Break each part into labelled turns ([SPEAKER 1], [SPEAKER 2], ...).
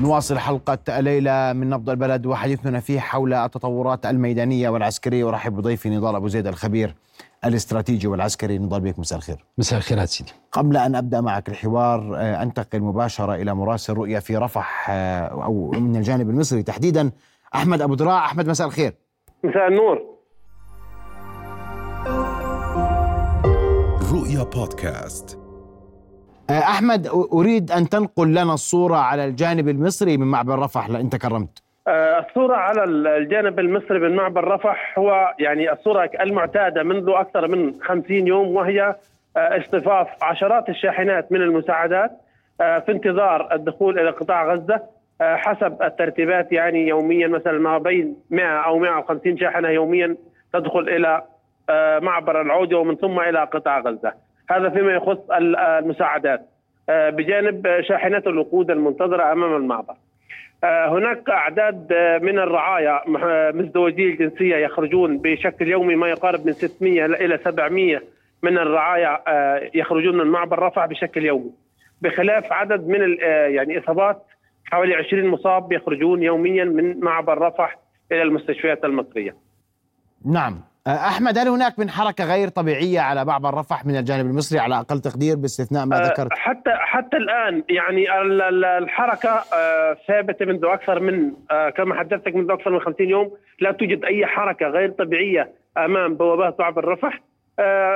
[SPEAKER 1] نواصل حلقة الليلة من نبض البلد وحديثنا فيه حول التطورات الميدانية والعسكرية. ورحب بضيفي نضال أبو زيد الخبير الاستراتيجي والعسكري. نضال بك مساء الخير.
[SPEAKER 2] مساء الخير سيدي.
[SPEAKER 1] قبل أن أبدأ معك الحوار آه، أنتقل مباشرة إلى مراسل رؤية في رفح آه، أو من الجانب المصري تحديدا أحمد أبو دراع أحمد مساء الخير.
[SPEAKER 3] مساء النور.
[SPEAKER 4] رؤيا بودكاست.
[SPEAKER 1] آه، أحمد أريد أن تنقل لنا الصورة على الجانب المصري من معبر رفح لأن تكرمت
[SPEAKER 3] آه، الصورة على الجانب المصري من معبر رفح هو يعني الصورة المعتادة منذ أكثر من 50 يوم وهي آه، اصطفاف عشرات الشاحنات من المساعدات في انتظار الدخول إلى قطاع غزة حسب الترتيبات يعني يوميا مثلا ما بين 100 أو 150 شاحنة يوميا تدخل إلى معبر العودة ومن ثم إلى قطاع غزة. هذا فيما يخص المساعدات. آه، بجانب شاحنات الوقود المنتظرة أمام المعبر. آه، هناك أعداد من الرعايا مزدوجي الجنسية يخرجون بشكل يومي ما يقارب من 600 إلى 700 من الرعايا آه، يخرجون من معبر رفح بشكل يومي. بخلاف عدد من يعني إصابات حوالي 20 مصاب يخرجون يوميا من معبر رفح إلى المستشفيات المصرية.
[SPEAKER 1] نعم. أحمد هل هناك من حركة غير طبيعية على بعض الرفح من الجانب المصري على أقل تقدير باستثناء ما
[SPEAKER 3] أه،
[SPEAKER 1] ذكرت؟
[SPEAKER 3] حتى حتى الآن يعني الحركة أه، ثابتة منذ أكثر من كما حدثتك منذ أكثر من 50 يوم. لا توجد أي حركة غير طبيعية أمام بوابات بعض الرفح.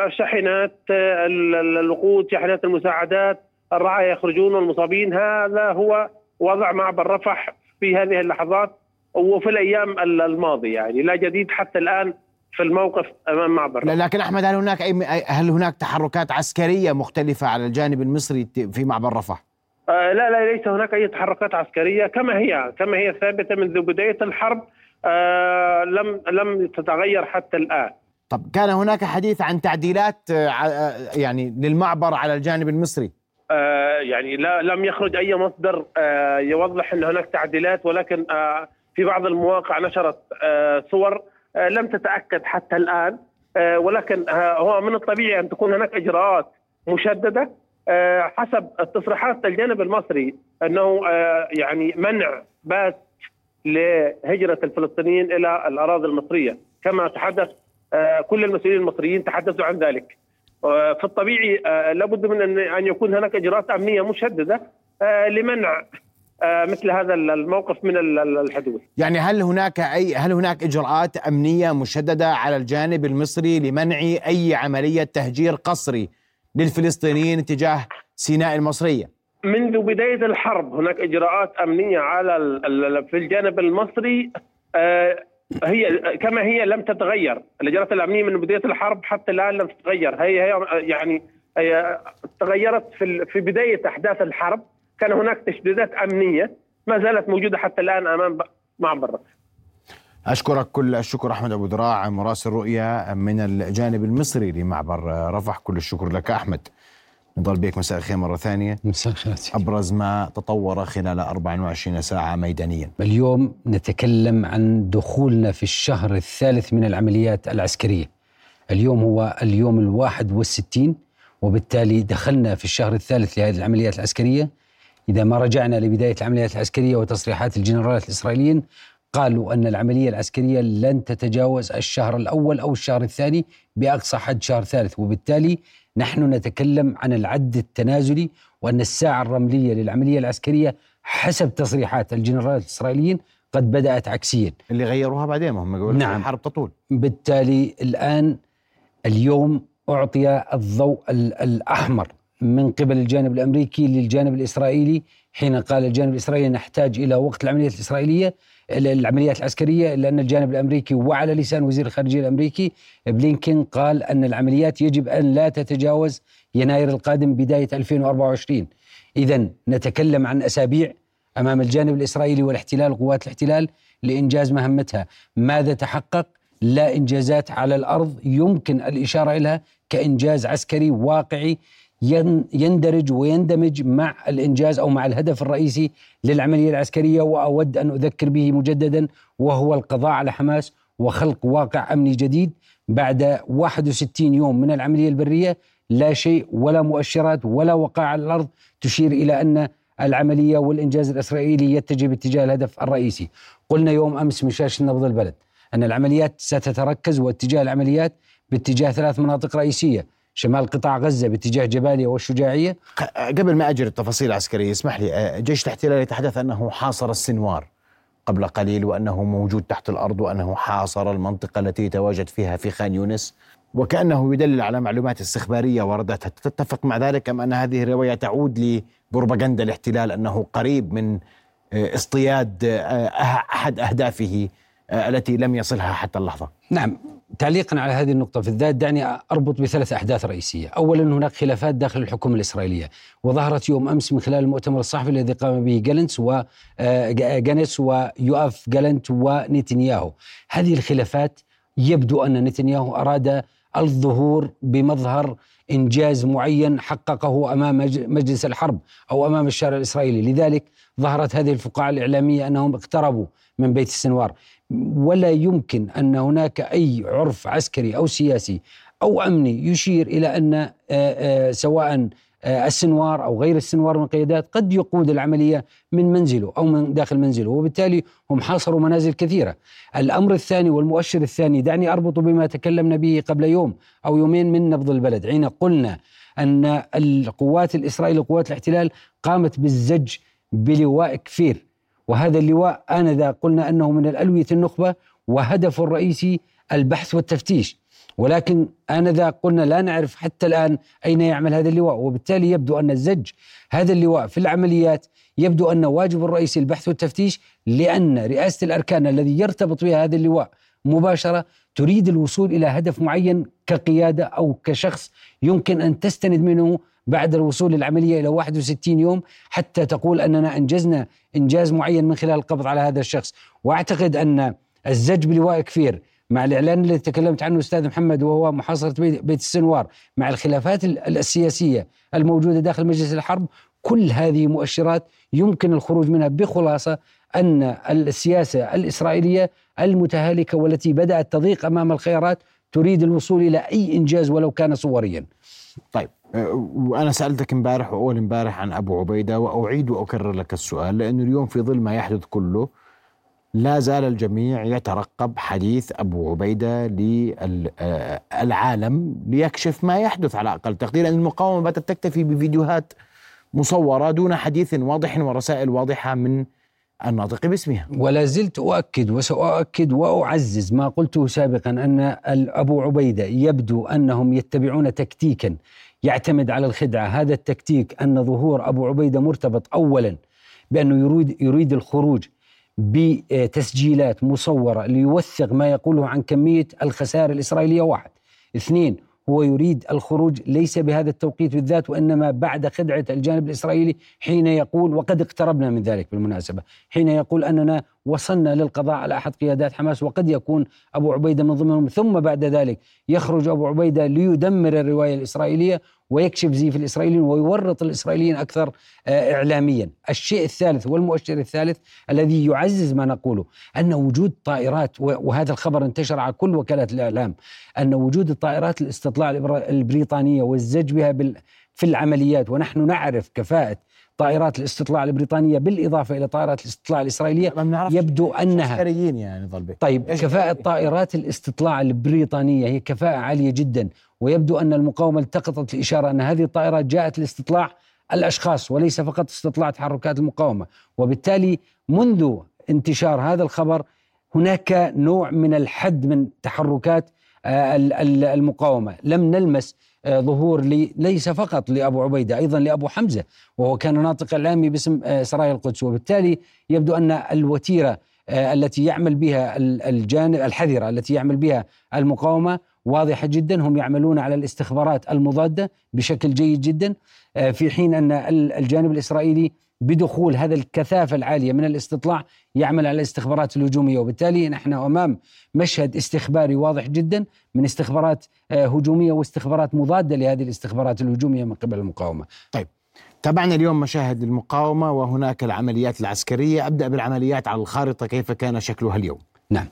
[SPEAKER 3] شاحنات الوقود شاحنات المساعدات الرعايا يخرجون والمصابين هذا هو وضع معبر رفح في هذه اللحظات وفي الأيام الماضية. يعني لا جديد حتى الآن في الموقف أمام معبر
[SPEAKER 1] لكن أحمد هل هناك أي هل هناك تحركات عسكرية مختلفة على الجانب المصري في معبر رفح؟
[SPEAKER 3] آه لا لا ليس هناك أي تحركات عسكرية كما هي كما هي ثابتة منذ بداية الحرب آه لم لم تتغير حتى الآن.
[SPEAKER 1] طب كان هناك حديث عن تعديلات آه, آه، يعني للمعبر على الجانب المصري؟
[SPEAKER 3] آه يعني لا لم يخرج أي مصدر يوضح أن هناك تعديلات ولكن في بعض المواقع نشرت صور لم تتأكد حتى الآن. آه، ولكن آه، هو من الطبيعي أن تكون هناك إجراءات مشددة حسب تصريحات الجانب المصري أنه يعني منع بات لهجرة الفلسطينيين إلى الأراضي المصرية. كما تحدث كل المسؤولين المصريين تحدثوا عن ذلك. في الطبيعي لابد من أن يكون هناك إجراءات أمنية مشددة لمنع آه، مثل هذا الموقف من الحدود.
[SPEAKER 1] يعني هل هناك اي هل هناك إجراءات أمنية مشددة على الجانب المصري لمنع أي عملية تهجير قسري للفلسطينيين تجاه سيناء المصرية؟
[SPEAKER 3] منذ بداية الحرب هناك إجراءات أمنية على في الجانب المصري آه، هي كما هي لم تتغير. الإجراءات الأمنية من بداية الحرب حتى الآن لم تتغير. هي هي يعني هي تغيرت في في بداية أحداث الحرب. كان هناك تشديدات أمنية ما زالت موجودة حتى الآن أمام معبر
[SPEAKER 1] أشكرك كل الشكر أحمد أبو دراع مراسل رؤيا من الجانب المصري لمعبر رفح. كل الشكر لك أحمد. نضل بك مساء الخير مرة ثانية.
[SPEAKER 2] مساء الخير
[SPEAKER 1] أبرز ما تطور خلال 24 ساعة ميدانيا.
[SPEAKER 2] اليوم نتكلم عن دخولنا في الشهر الثالث من العمليات العسكرية. اليوم هو اليوم الواحد والستين وبالتالي دخلنا في الشهر الثالث لهذه العمليات العسكرية إذا ما رجعنا لبداية العمليات العسكرية وتصريحات الجنرالات الإسرائيليين قالوا أن العملية العسكرية لن تتجاوز الشهر الأول أو الشهر الثاني بأقصى حد شهر ثالث. وبالتالي نحن نتكلم عن العد التنازلي وأن الساعة الرملية للعملية العسكرية حسب تصريحات الجنرالات الإسرائيليين قد بدأت عكسيا.
[SPEAKER 1] اللي غيروها بعدين هم يقولون
[SPEAKER 2] نعم.
[SPEAKER 1] الحرب تطول.
[SPEAKER 2] بالتالي الآن اليوم أعطي الضوء الأحمر. من قبل الجانب الأمريكي للجانب الإسرائيلي حين قال الجانب الإسرائيلي نحتاج إلى وقت العمليات الإسرائيلية العمليات العسكرية لأن الجانب الأمريكي وعلى لسان وزير الخارجية الأمريكي. بلينكين قال أن العمليات يجب أن لا تتجاوز يناير القادم بداية 2024 إذا نتكلم عن أسابيع أمام الجانب الإسرائيلي والاحتلال قوات الاحتلال لإنجاز مهمتها. ماذا تحقق؟ لا إنجازات على الأرض يمكن الإشارة لها كإنجاز عسكري واقعي يندرج ويندمج مع الإنجاز أو مع الهدف الرئيسي للعملية العسكرية وأود أن أذكر به مجددا وهو القضاء على حماس وخلق واقع أمني جديد بعد 61 يوم من العملية البرية. لا شيء ولا مؤشرات ولا وقائع على الأرض تشير إلى أن العملية والإنجاز الإسرائيلي يتجه باتجاه الهدف الرئيسي. قلنا يوم أمس من شاشة نبض البلد أن العمليات ستتركز واتجاه العمليات باتجاه ثلاث مناطق رئيسية شمال قطاع غزة باتجاه جباليا والشجاعية.
[SPEAKER 1] قبل ما أجري التفاصيل العسكرية اسمح لي آه، جيش الاحتلال يتحدث أنه حاصر السنوار قبل قليل وأنه موجود تحت الأرض وأنه حاصر المنطقة التي يتواجد فيها في خان يونس. وكأنه يدلل على معلومات استخبارية وردتها تتفق مع ذلك أم أن هذه الرواية تعود لبروباغندا الاحتلال أنه قريب من آه، اصطياد آه، أحد أهدافه التي لم يصلها حتى اللحظة؟
[SPEAKER 2] نعم. تعليقا على هذه النقطة في الذات دعني أربط بثلاث أحداث رئيسية. أولا هناك خلافات داخل الحكومة الإسرائيلية. وظهرت يوم أمس من خلال المؤتمر الصحفي الذي قام به جالنتس وجانس آه، ويؤاف جالنت ونتنياهو هذه الخلافات يبدو أن نتنياهو أراد الظهور بمظهر إنجاز معين حققه أمام مجلس الحرب أو أمام الشارع الإسرائيلي، لذلك ظهرت هذه الفقاعة الإعلامية أنهم اقتربوا من بيت السنوار، ولا يمكن أن هناك أي عرف عسكري أو سياسي أو أمني يشير إلى أن آه، آه، سواء آه، السنوار أو غير السنوار من قيادات قد يقود العملية من منزله أو من داخل منزله وبالتالي هم حاصروا منازل كثيرة. الأمر الثاني والمؤشر الثاني دعني أربط بما تكلمنا به قبل يوم أو يومين من نبض البلد حين قلنا أن القوات الإسرائيلية قوات الاحتلال قامت بالزج بلواء كفير وهذا اللواء آنذا قلنا أنه من الألوية النخبة وهدفه الرئيسي البحث والتفتيش. ولكن آنذا قلنا لا نعرف حتى الآن أين يعمل هذا اللواء وبالتالي يبدو أن الزج هذا اللواء في العمليات يبدو أن واجب الرئيسي البحث والتفتيش لأن رئاسة الأركان الذي يرتبط بها هذا اللواء مباشرة تريد الوصول إلى هدف معين كقيادة أو كشخص يمكن أن تستند منه بعد الوصول للعملية إلى 61 يوم حتى تقول أننا أنجزنا إنجاز معين من خلال القبض على هذا الشخص. وأعتقد أن الزج بلواء كفير مع الإعلان الذي تكلمت عنه أستاذ محمد وهو محاصرة بيت السنوار مع الخلافات السياسية الموجودة داخل مجلس الحرب كل هذه مؤشرات يمكن الخروج منها بخلاصة أن السياسة الإسرائيلية المتهالكة والتي بدأت تضيق أمام الخيارات تريد الوصول إلى أي إنجاز ولو كان صوريا.
[SPEAKER 1] طيب. وأنا سألتك امبارح وأول امبارح عن أبو عبيدة وأعيد وأكرر لك السؤال لأنه اليوم في ظل ما يحدث كله لا زال الجميع يترقب حديث أبو عبيدة للعالم ليكشف ما يحدث على أقل تقدير ان المقاومة باتت تكتفي بفيديوهات مصورة دون حديث واضح ورسائل واضحة من الناطق باسمها.
[SPEAKER 2] ولا زلت أؤكد وسأؤكد وأعزز ما قلته سابقا أن أبو عبيدة يبدو أنهم يتبعون تكتيكا يعتمد على الخدعة. هذا التكتيك أن ظهور أبو عبيدة مرتبط أولا بأنه يريد, يريد الخروج بتسجيلات مصورة ليوثق ما يقوله عن كمية الخسائر الإسرائيلية. واحد. اثنين هو يريد الخروج ليس بهذا التوقيت بالذات وإنما بعد خدعة الجانب الإسرائيلي حين يقول وقد اقتربنا من ذلك بالمناسبة، حين يقول أننا وصلنا للقضاء على أحد قيادات حماس وقد يكون أبو عبيدة من ضمنهم ثم بعد ذلك يخرج أبو عبيدة ليدمر الرواية الإسرائيلية ويكشف زيف الإسرائيليين ويورط الإسرائيليين أكثر آه، اعلاميا. الشيء الثالث والمؤشر الثالث الذي يعزز ما نقوله أن وجود طائرات وهذا الخبر انتشر على كل وكالات الإعلام أن وجود الطائرات الاستطلاع البريطانية والزج بها في العمليات ونحن نعرف كفاءة طائرات الاستطلاع البريطانية بالإضافة إلى طائرات الاستطلاع الإسرائيلية يبدو أنها
[SPEAKER 1] عسكريين يعني
[SPEAKER 2] طيب كفاءة طائرات الاستطلاع البريطانية هي كفاءة عالية جدا ويبدو أن المقاومة التقطت الإشارة أن هذه الطائرات جاءت لاستطلاع الأشخاص وليس فقط استطلاع تحركات المقاومة. وبالتالي منذ انتشار هذا الخبر هناك نوع من الحد من تحركات المقاومة. لم نلمس آه، ظهور لي ليس فقط لأبو عبيدة أيضا لأبو حمزة وهو كان ناطق إعلامي باسم آه، سرايا القدس. وبالتالي يبدو أن الوتيرة آه، التي يعمل بها الجانب الحذرة التي يعمل بها المقاومة واضحة جدا. هم يعملون على الاستخبارات المضادة بشكل جيد جدا في حين أن الجانب الإسرائيلي بدخول هذا الكثافة العالية من الاستطلاع يعمل على الاستخبارات الهجومية. وبالتالي نحن أمام مشهد استخباري واضح جدا من استخبارات آه، هجومية واستخبارات مضادة لهذه الاستخبارات الهجومية من قبل المقاومة.
[SPEAKER 1] طيب تابعنا اليوم مشاهد المقاومة وهناك العمليات العسكرية. أبدأ بالعمليات على الخارطة كيف كان شكلها اليوم؟
[SPEAKER 2] نعم.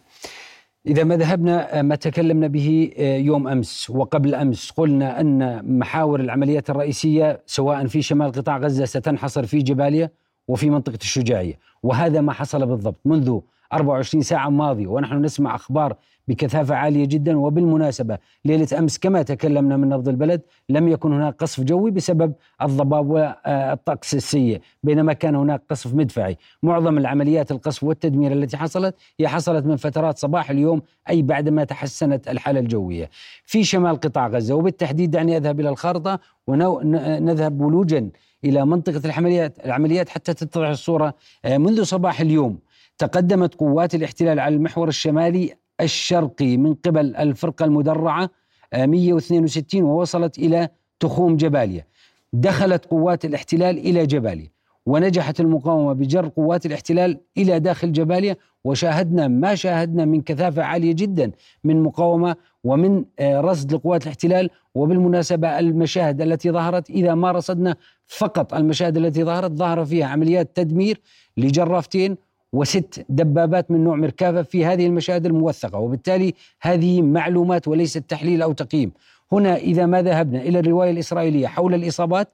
[SPEAKER 2] إذا ما ذهبنا ما تكلمنا به يوم أمس وقبل أمس قلنا أن محاور العمليات الرئيسية سواء في شمال قطاع غزة ستنحصر في جباليا وفي منطقة الشجاعية وهذا ما حصل بالضبط منذ 24 ساعة ماضية ونحن نسمع أخبار بكثافة عالية جدا وبالمناسبة ليلة أمس كما تكلمنا من نبض البلد لم يكن هناك قصف جوي بسبب الضباب والطقس السيء بينما كان هناك قصف مدفعي. معظم العمليات القصف والتدمير التي حصلت هي حصلت من فترات صباح اليوم أي بعدما تحسنت الحالة الجوية. في شمال قطاع غزة وبالتحديد دعني أذهب إلى الخارطة ونذهب ولوجا إلى منطقة العمليات العمليات حتى تتضح الصورة. آه، منذ صباح اليوم تقدمت قوات الاحتلال على المحور الشمالي الشرقي من قبل الفرقة المدرعة 162 آه، ووصلت إلى تخوم جباليا دخلت قوات الاحتلال إلى جباليا ونجحت المقاومة بجر قوات الاحتلال إلى داخل جباليا وشاهدنا ما شاهدنا من كثافة عالية جدا من مقاومة ومن آه، رصد لقوات الاحتلال وبالمناسبة المشاهد التي ظهرت إذا ما رصدنا فقط المشاهد التي ظهرت ظهر فيها عمليات تدمير لجرافتين وست دبابات من نوع مركافة في هذه المشاهد الموثقة وبالتالي هذه معلومات وليست تحليل أو تقييم. هنا إذا ما ذهبنا إلى الرواية الإسرائيلية حول الإصابات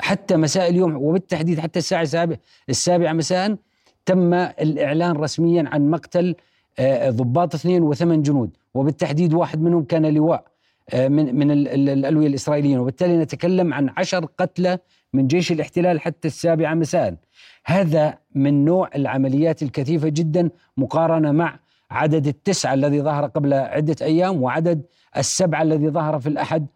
[SPEAKER 2] حتى مساء اليوم وبالتحديد حتى الساعة السابعة مساء تم الإعلان رسميا عن مقتل آه، ضباط اثنين وثمان جنود. وبالتحديد واحد منهم كان لواء آه، من من الألوية الإسرائيليين. وبالتالي نتكلم عن عشر قتلى من جيش الاحتلال حتى السابعة مساء. هذا من نوع العمليات الكثيفة جدا مقارنة مع عدد التسعة الذي ظهر قبل عدة أيام وعدد السبعة الذي ظهر في الأحد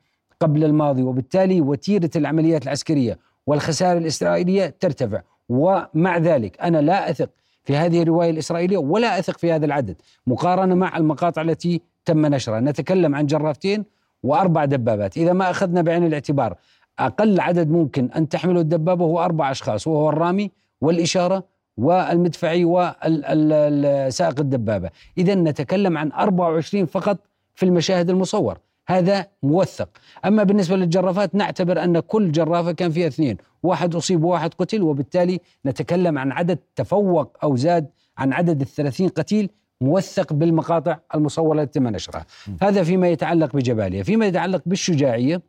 [SPEAKER 2] قبل الماضي. وبالتالي وتيرة العمليات العسكرية والخسائر الإسرائيلية ترتفع. ومع ذلك أنا لا أثق في هذه الرواية الإسرائيلية ولا أثق في هذا العدد مقارنة مع المقاطع التي تم نشرها. نتكلم عن جرافتين وأربع دبابات. إذا ما أخذنا بعين الاعتبار أقل عدد ممكن أن تحمله الدبابة هو أربع أشخاص وهو الرامي والإشارة والمدفعي وسائق الدبابة. إذا نتكلم عن 24 فقط في المشاهد المصور. هذا موثق. أما بالنسبة للجرافات نعتبر أن كل جرافة كان فيها اثنين واحد أصيب وواحد قتل وبالتالي نتكلم عن عدد تفوق أو زاد عن عدد الثلاثين قتيل موثق بالمقاطع المصورة التي تم نشرها. هذا فيما يتعلق بجباليا فيما يتعلق بالشجاعية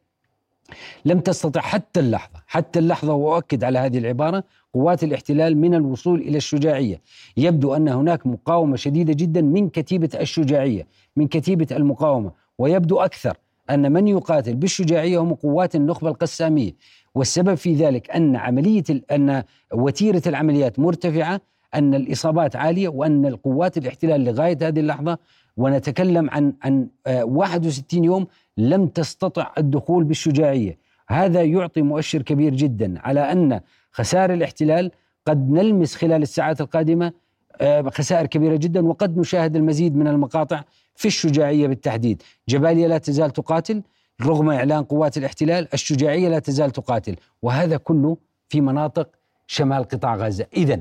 [SPEAKER 2] لم تستطع حتى اللحظة حتى اللحظة وأؤكد على هذه العبارة قوات الاحتلال من الوصول إلى الشجاعية. يبدو أن هناك مقاومة شديدة جدا من كتيبة الشجاعية من كتيبة المقاومة. ويبدو أكثر أن من يقاتل بالشجاعية هم قوات النخبة القسامية. والسبب في ذلك أن عملية أن وتيرة العمليات مرتفعة أن الإصابات عالية وأن القوات الاحتلال لغاية هذه اللحظة ونتكلم عن عن 61 آه، يوم لم تستطع الدخول بالشجاعية، هذا يعطي مؤشر كبير جدا على أن خسائر الاحتلال قد نلمس خلال الساعات القادمة آه، خسائر كبيرة جدا وقد نشاهد المزيد من المقاطع في الشجاعية بالتحديد، جباليا لا تزال تقاتل رغم إعلان قوات الاحتلال، الشجاعية لا تزال تقاتل، وهذا كله في مناطق شمال قطاع غزة، اذا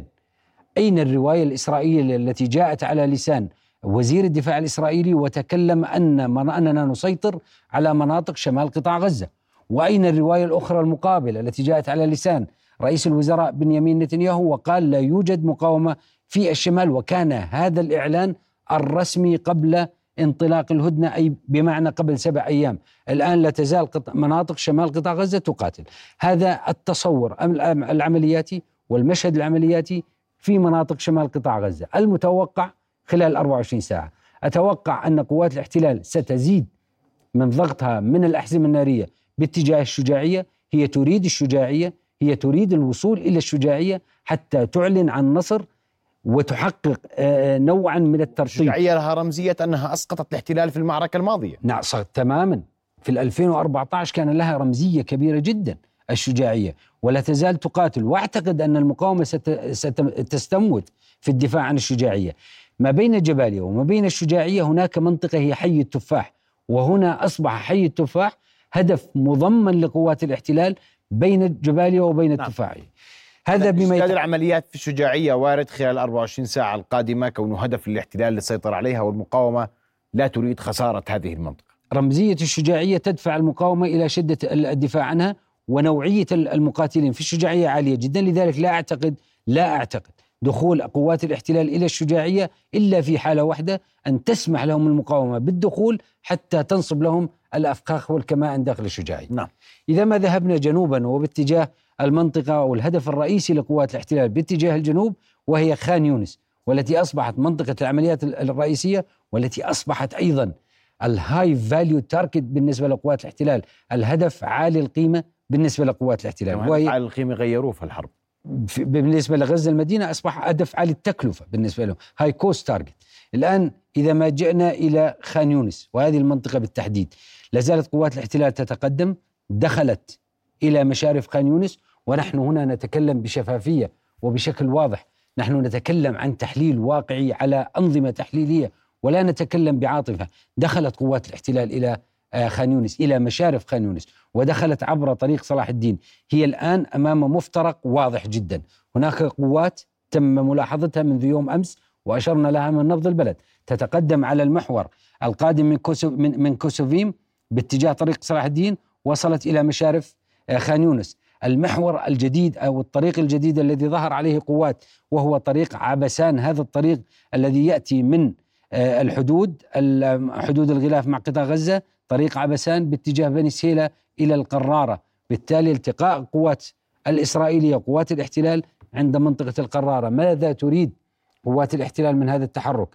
[SPEAKER 2] أين الرواية الإسرائيلية التي جاءت على لسان وزير الدفاع الإسرائيلي وتكلم أن أننا نسيطر على مناطق شمال قطاع غزة. وأين الرواية الأخرى المقابلة التي جاءت على لسان رئيس الوزراء بنيامين نتنياهو وقال لا يوجد مقاومة في الشمال وكان هذا الإعلان الرسمي قبل انطلاق الهدنة أي بمعنى قبل سبع أيام، الآن لا تزال مناطق شمال قطاع غزة تقاتل، هذا التصور العملياتي والمشهد العملياتي في مناطق شمال قطاع غزة، المتوقع خلال 24 ساعة. أتوقع أن قوات الاحتلال ستزيد من ضغطها من الأحزمة النارية باتجاه الشجاعية. هي تريد الشجاعية هي تريد الوصول إلى الشجاعية حتى تعلن عن نصر وتحقق آه، نوعا من الترشيد
[SPEAKER 1] الشجاعية لها رمزية أنها أسقطت الاحتلال في المعركة الماضية.
[SPEAKER 2] نعم تماما. في 2014 كان لها رمزية كبيرة جدا الشجاعية ولا تزال تقاتل. وأعتقد أن المقاومة ستستموت في الدفاع عن الشجاعية. ما بين جباليا وما بين الشجاعية هناك منطقة هي حي التفاح وهنا أصبح حي التفاح هدف مضمن لقوات الاحتلال بين جباليا وبين نعم. التفاحية
[SPEAKER 1] هذا بما يت... العمليات في الشجاعية وارد خلال 24 ساعة القادمة كونه هدف للاحتلال للسيطرة عليها والمقاومة لا تريد خسارة هذه المنطقة
[SPEAKER 2] رمزية الشجاعية تدفع المقاومة إلى شدة الدفاع عنها ونوعية المقاتلين في الشجاعية عالية جدا لذلك لا أعتقد لا أعتقد دخول قوات الاحتلال إلى الشجاعية إلا في حالة واحدة أن تسمح لهم المقاومة بالدخول حتى تنصب لهم الافخاخ والكمائن داخل الشجاعية.
[SPEAKER 1] نعم.
[SPEAKER 2] إذا ما ذهبنا جنوبا وباتجاه المنطقة والهدف الرئيسي لقوات الاحتلال باتجاه الجنوب وهي خان يونس والتي أصبحت منطقة العمليات الرئيسية والتي أصبحت أيضا ال high value target بالنسبة لقوات الاحتلال، الهدف عالي القيمة بالنسبة لقوات الاحتلال
[SPEAKER 1] وهي عالي القيمة غيروه في الحرب
[SPEAKER 2] بالنسبة لغزة المدينة أصبح هدف عالي التكلفة بالنسبة لهم. high cost target الآن إذا ما جئنا إلى خان يونس وهذه المنطقة بالتحديد لا زالت قوات الاحتلال تتقدم دخلت إلى مشارف خان يونس ونحن هنا نتكلم بشفافية وبشكل واضح. نحن نتكلم عن تحليل واقعي على أنظمة تحليلية ولا نتكلم بعاطفة. دخلت قوات الاحتلال إلى خان يونس إلى مشارف خان يونس ودخلت عبر طريق صلاح الدين. هي الآن أمام مفترق واضح جدا. هناك قوات تم ملاحظتها منذ يوم أمس وأشرنا لها من نبض البلد. تتقدم على المحور القادم من كوسو من, من كوسوفيم باتجاه طريق صلاح الدين وصلت إلى مشارف آه، خان يونس. المحور الجديد أو الطريق الجديد الذي ظهر عليه قوات وهو طريق عبسان هذا الطريق الذي يأتي من آه، الحدود حدود الغلاف مع قطاع غزة طريق عبسان باتجاه بني سهيله إلى القرارة. بالتالي التقاء قوات الإسرائيلية قوات الاحتلال عند منطقة القرارة. ماذا تريد قوات الاحتلال من هذا التحرك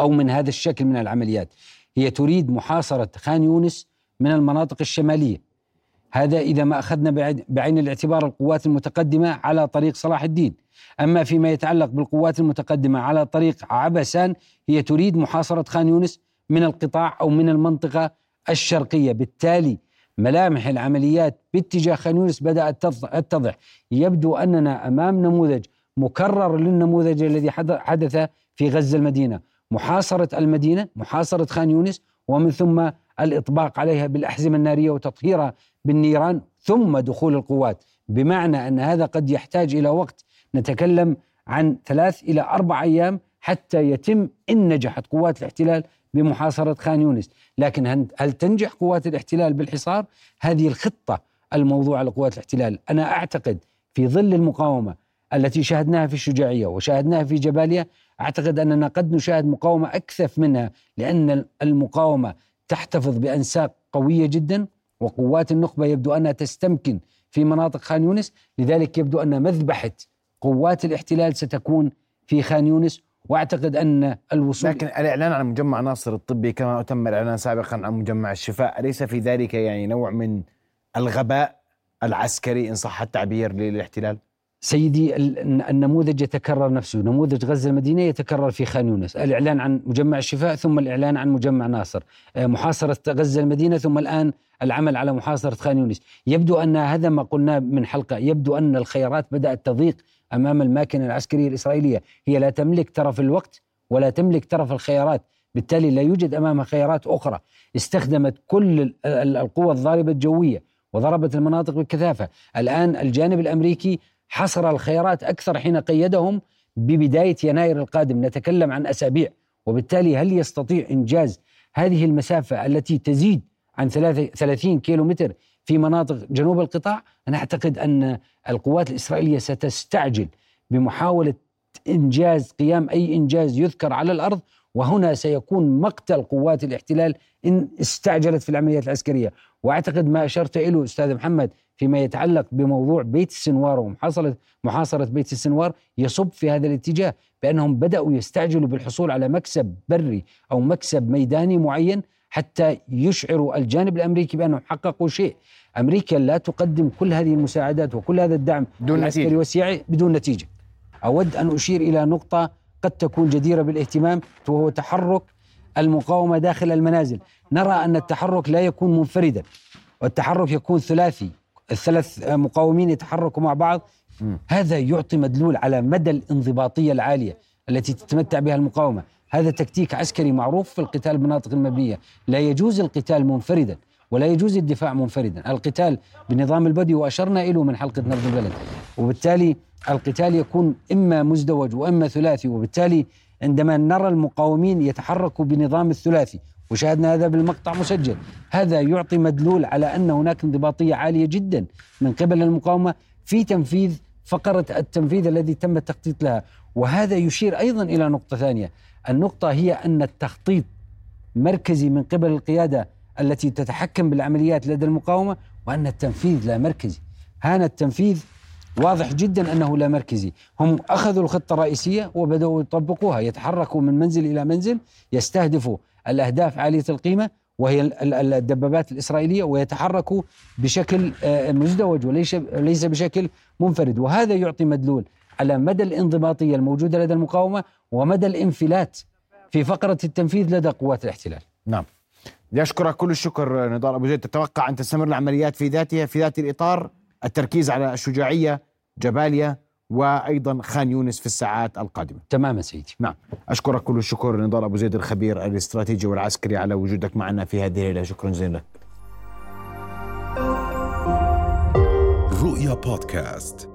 [SPEAKER 2] أو من هذا الشكل من العمليات؟ هي تريد محاصرة خان يونس من المناطق الشمالية. هذا إذا ما أخذنا بعين الاعتبار القوات المتقدمة على طريق صلاح الدين. أما فيما يتعلق بالقوات المتقدمة على طريق عبسان هي تريد محاصرة خان يونس من القطاع أو من المنطقة الشرقية. بالتالي ملامح العمليات باتجاه خان يونس بدأت تتضح. يبدو أننا أمام نموذج مكرر للنموذج الذي حدث في غزة المدينة. محاصرة المدينة محاصرة خان يونس ومن ثم الإطباق عليها بالأحزمة النارية وتطهيرها بالنيران ثم دخول القوات. بمعنى أن هذا قد يحتاج إلى وقت. نتكلم عن ثلاث إلى أربع أيام حتى يتم إن نجحت قوات الاحتلال بمحاصرة خان يونس، لكن هل تنجح قوات الاحتلال بالحصار؟ هذه الخطة الموضوعه لقوات الاحتلال، أنا أعتقد في ظل المقاومة التي شاهدناها في الشجاعية وشاهدناها في جباليا، أعتقد أننا قد نشاهد مقاومة أكثف منها لأن المقاومة تحتفظ بأنساق قوية جدا وقوات النخبة يبدو أنها تستمكن في مناطق خان يونس، لذلك يبدو أن مذبحة قوات الاحتلال ستكون في خان يونس. وأعتقد أن الوصول
[SPEAKER 1] لكن الإعلان عن مجمع ناصر الطبي كما تم الإعلان سابقا عن مجمع الشفاء أليس في ذلك يعني نوع من الغباء العسكري إن صح التعبير للاحتلال؟
[SPEAKER 2] سيدي النموذج يتكرر نفسه نموذج غزة المدينة يتكرر في خان يونس الإعلان عن مجمع الشفاء ثم الإعلان عن مجمع ناصر آه، محاصرة غزة المدينة ثم الآن العمل على محاصرة خان يونس يبدو أن هذا ما قلناه من حلقة يبدو أن الخيارات بدأت تضيق أمام الماكنة العسكرية الإسرائيلية. هي لا تملك طرف الوقت ولا تملك طرف الخيارات. بالتالي لا يوجد امامها خيارات أخرى. استخدمت كل القوى الضاربة الجوية وضربت المناطق بكثافه الآن الجانب الأمريكي حصر الخيارات أكثر حين قيدهم ببداية يناير القادم. نتكلم عن أسابيع. وبالتالي هل يستطيع إنجاز هذه المسافة التي تزيد عن 30 كيلو متر في مناطق جنوب القطاع أنا أعتقد أن القوات الإسرائيلية ستستعجل بمحاولة إنجاز قيام أي إنجاز يذكر على الأرض وهنا سيكون مقتل قوات الاحتلال إن استعجلت في العمليات العسكرية. وأعتقد ما أشرت إليه أستاذ محمد فيما يتعلق بموضوع بيت السنوار ومحاصرة محاصرة بيت السنوار يصب في هذا الاتجاه بأنهم بدأوا يستعجلوا بالحصول على مكسب بري أو مكسب ميداني معين حتى يشعروا الجانب الأمريكي بانهم حققوا شيء. أمريكا لا تقدم كل هذه المساعدات وكل هذا الدعم
[SPEAKER 1] بدون العسكري.
[SPEAKER 2] والسياحي بدون نتيجة. أود أن أشير إلى نقطة قد تكون جديرة بالاهتمام وهو تحرك المقاومة داخل المنازل. نرى أن التحرك لا يكون منفردا والتحرك يكون ثلاثي. الثلاث مقاومين يتحركوا مع بعض. هذا يعطي مدلول على مدى الانضباطية العالية التي تتمتع بها المقاومة. هذا تكتيك عسكري معروف في القتال بالمناطق المبنية. لا يجوز القتال منفردا ولا يجوز الدفاع منفردا. القتال بنظام البدي وأشرنا إليه من حلقة نبض البلد. وبالتالي القتال يكون إما مزدوج وإما ثلاثي. وبالتالي عندما نرى المقاومين يتحركوا بنظام الثلاثي وشاهدنا هذا بالمقطع مسجل هذا يعطي مدلول على أن هناك انضباطية عالية جدا من قبل المقاومة في تنفيذ فقرة التنفيذ الذي تم التخطيط لها. وهذا يشير أيضا إلى نقطة ثانية. النقطة هي أن التخطيط مركزي من قبل القيادة التي تتحكم بالعمليات لدى المقاومة وأن التنفيذ لا مركزي. هان التنفيذ واضح جدا أنه لا مركزي، هم أخذوا الخطة الرئيسية وبدأوا يطبقوها، يتحركوا من منزل إلى منزل، يستهدفوا الأهداف عالية القيمة وهي الدبابات الإسرائيلية ويتحركوا بشكل آه، مزدوج وليس ليس بشكل منفرد، وهذا يعطي مدلول. على مدى الانضباطية الموجودة لدى المقاومة ومدى الانفلات في فقرة التنفيذ لدى قوات الاحتلال.
[SPEAKER 1] نعم. بدي أشكرك كل الشكر نضال أبو زيد تتوقع أن تستمر العمليات في ذاتها في ذات الإطار التركيز على الشجاعية جباليا وأيضا خان يونس في الساعات القادمة.
[SPEAKER 2] تماما سيدي.
[SPEAKER 1] نعم، أشكرك كل الشكر نضال أبو زيد الخبير الاستراتيجي والعسكري على وجودك معنا في هذه الليلة، شكرا جزيلا لك. رؤيا بودكاست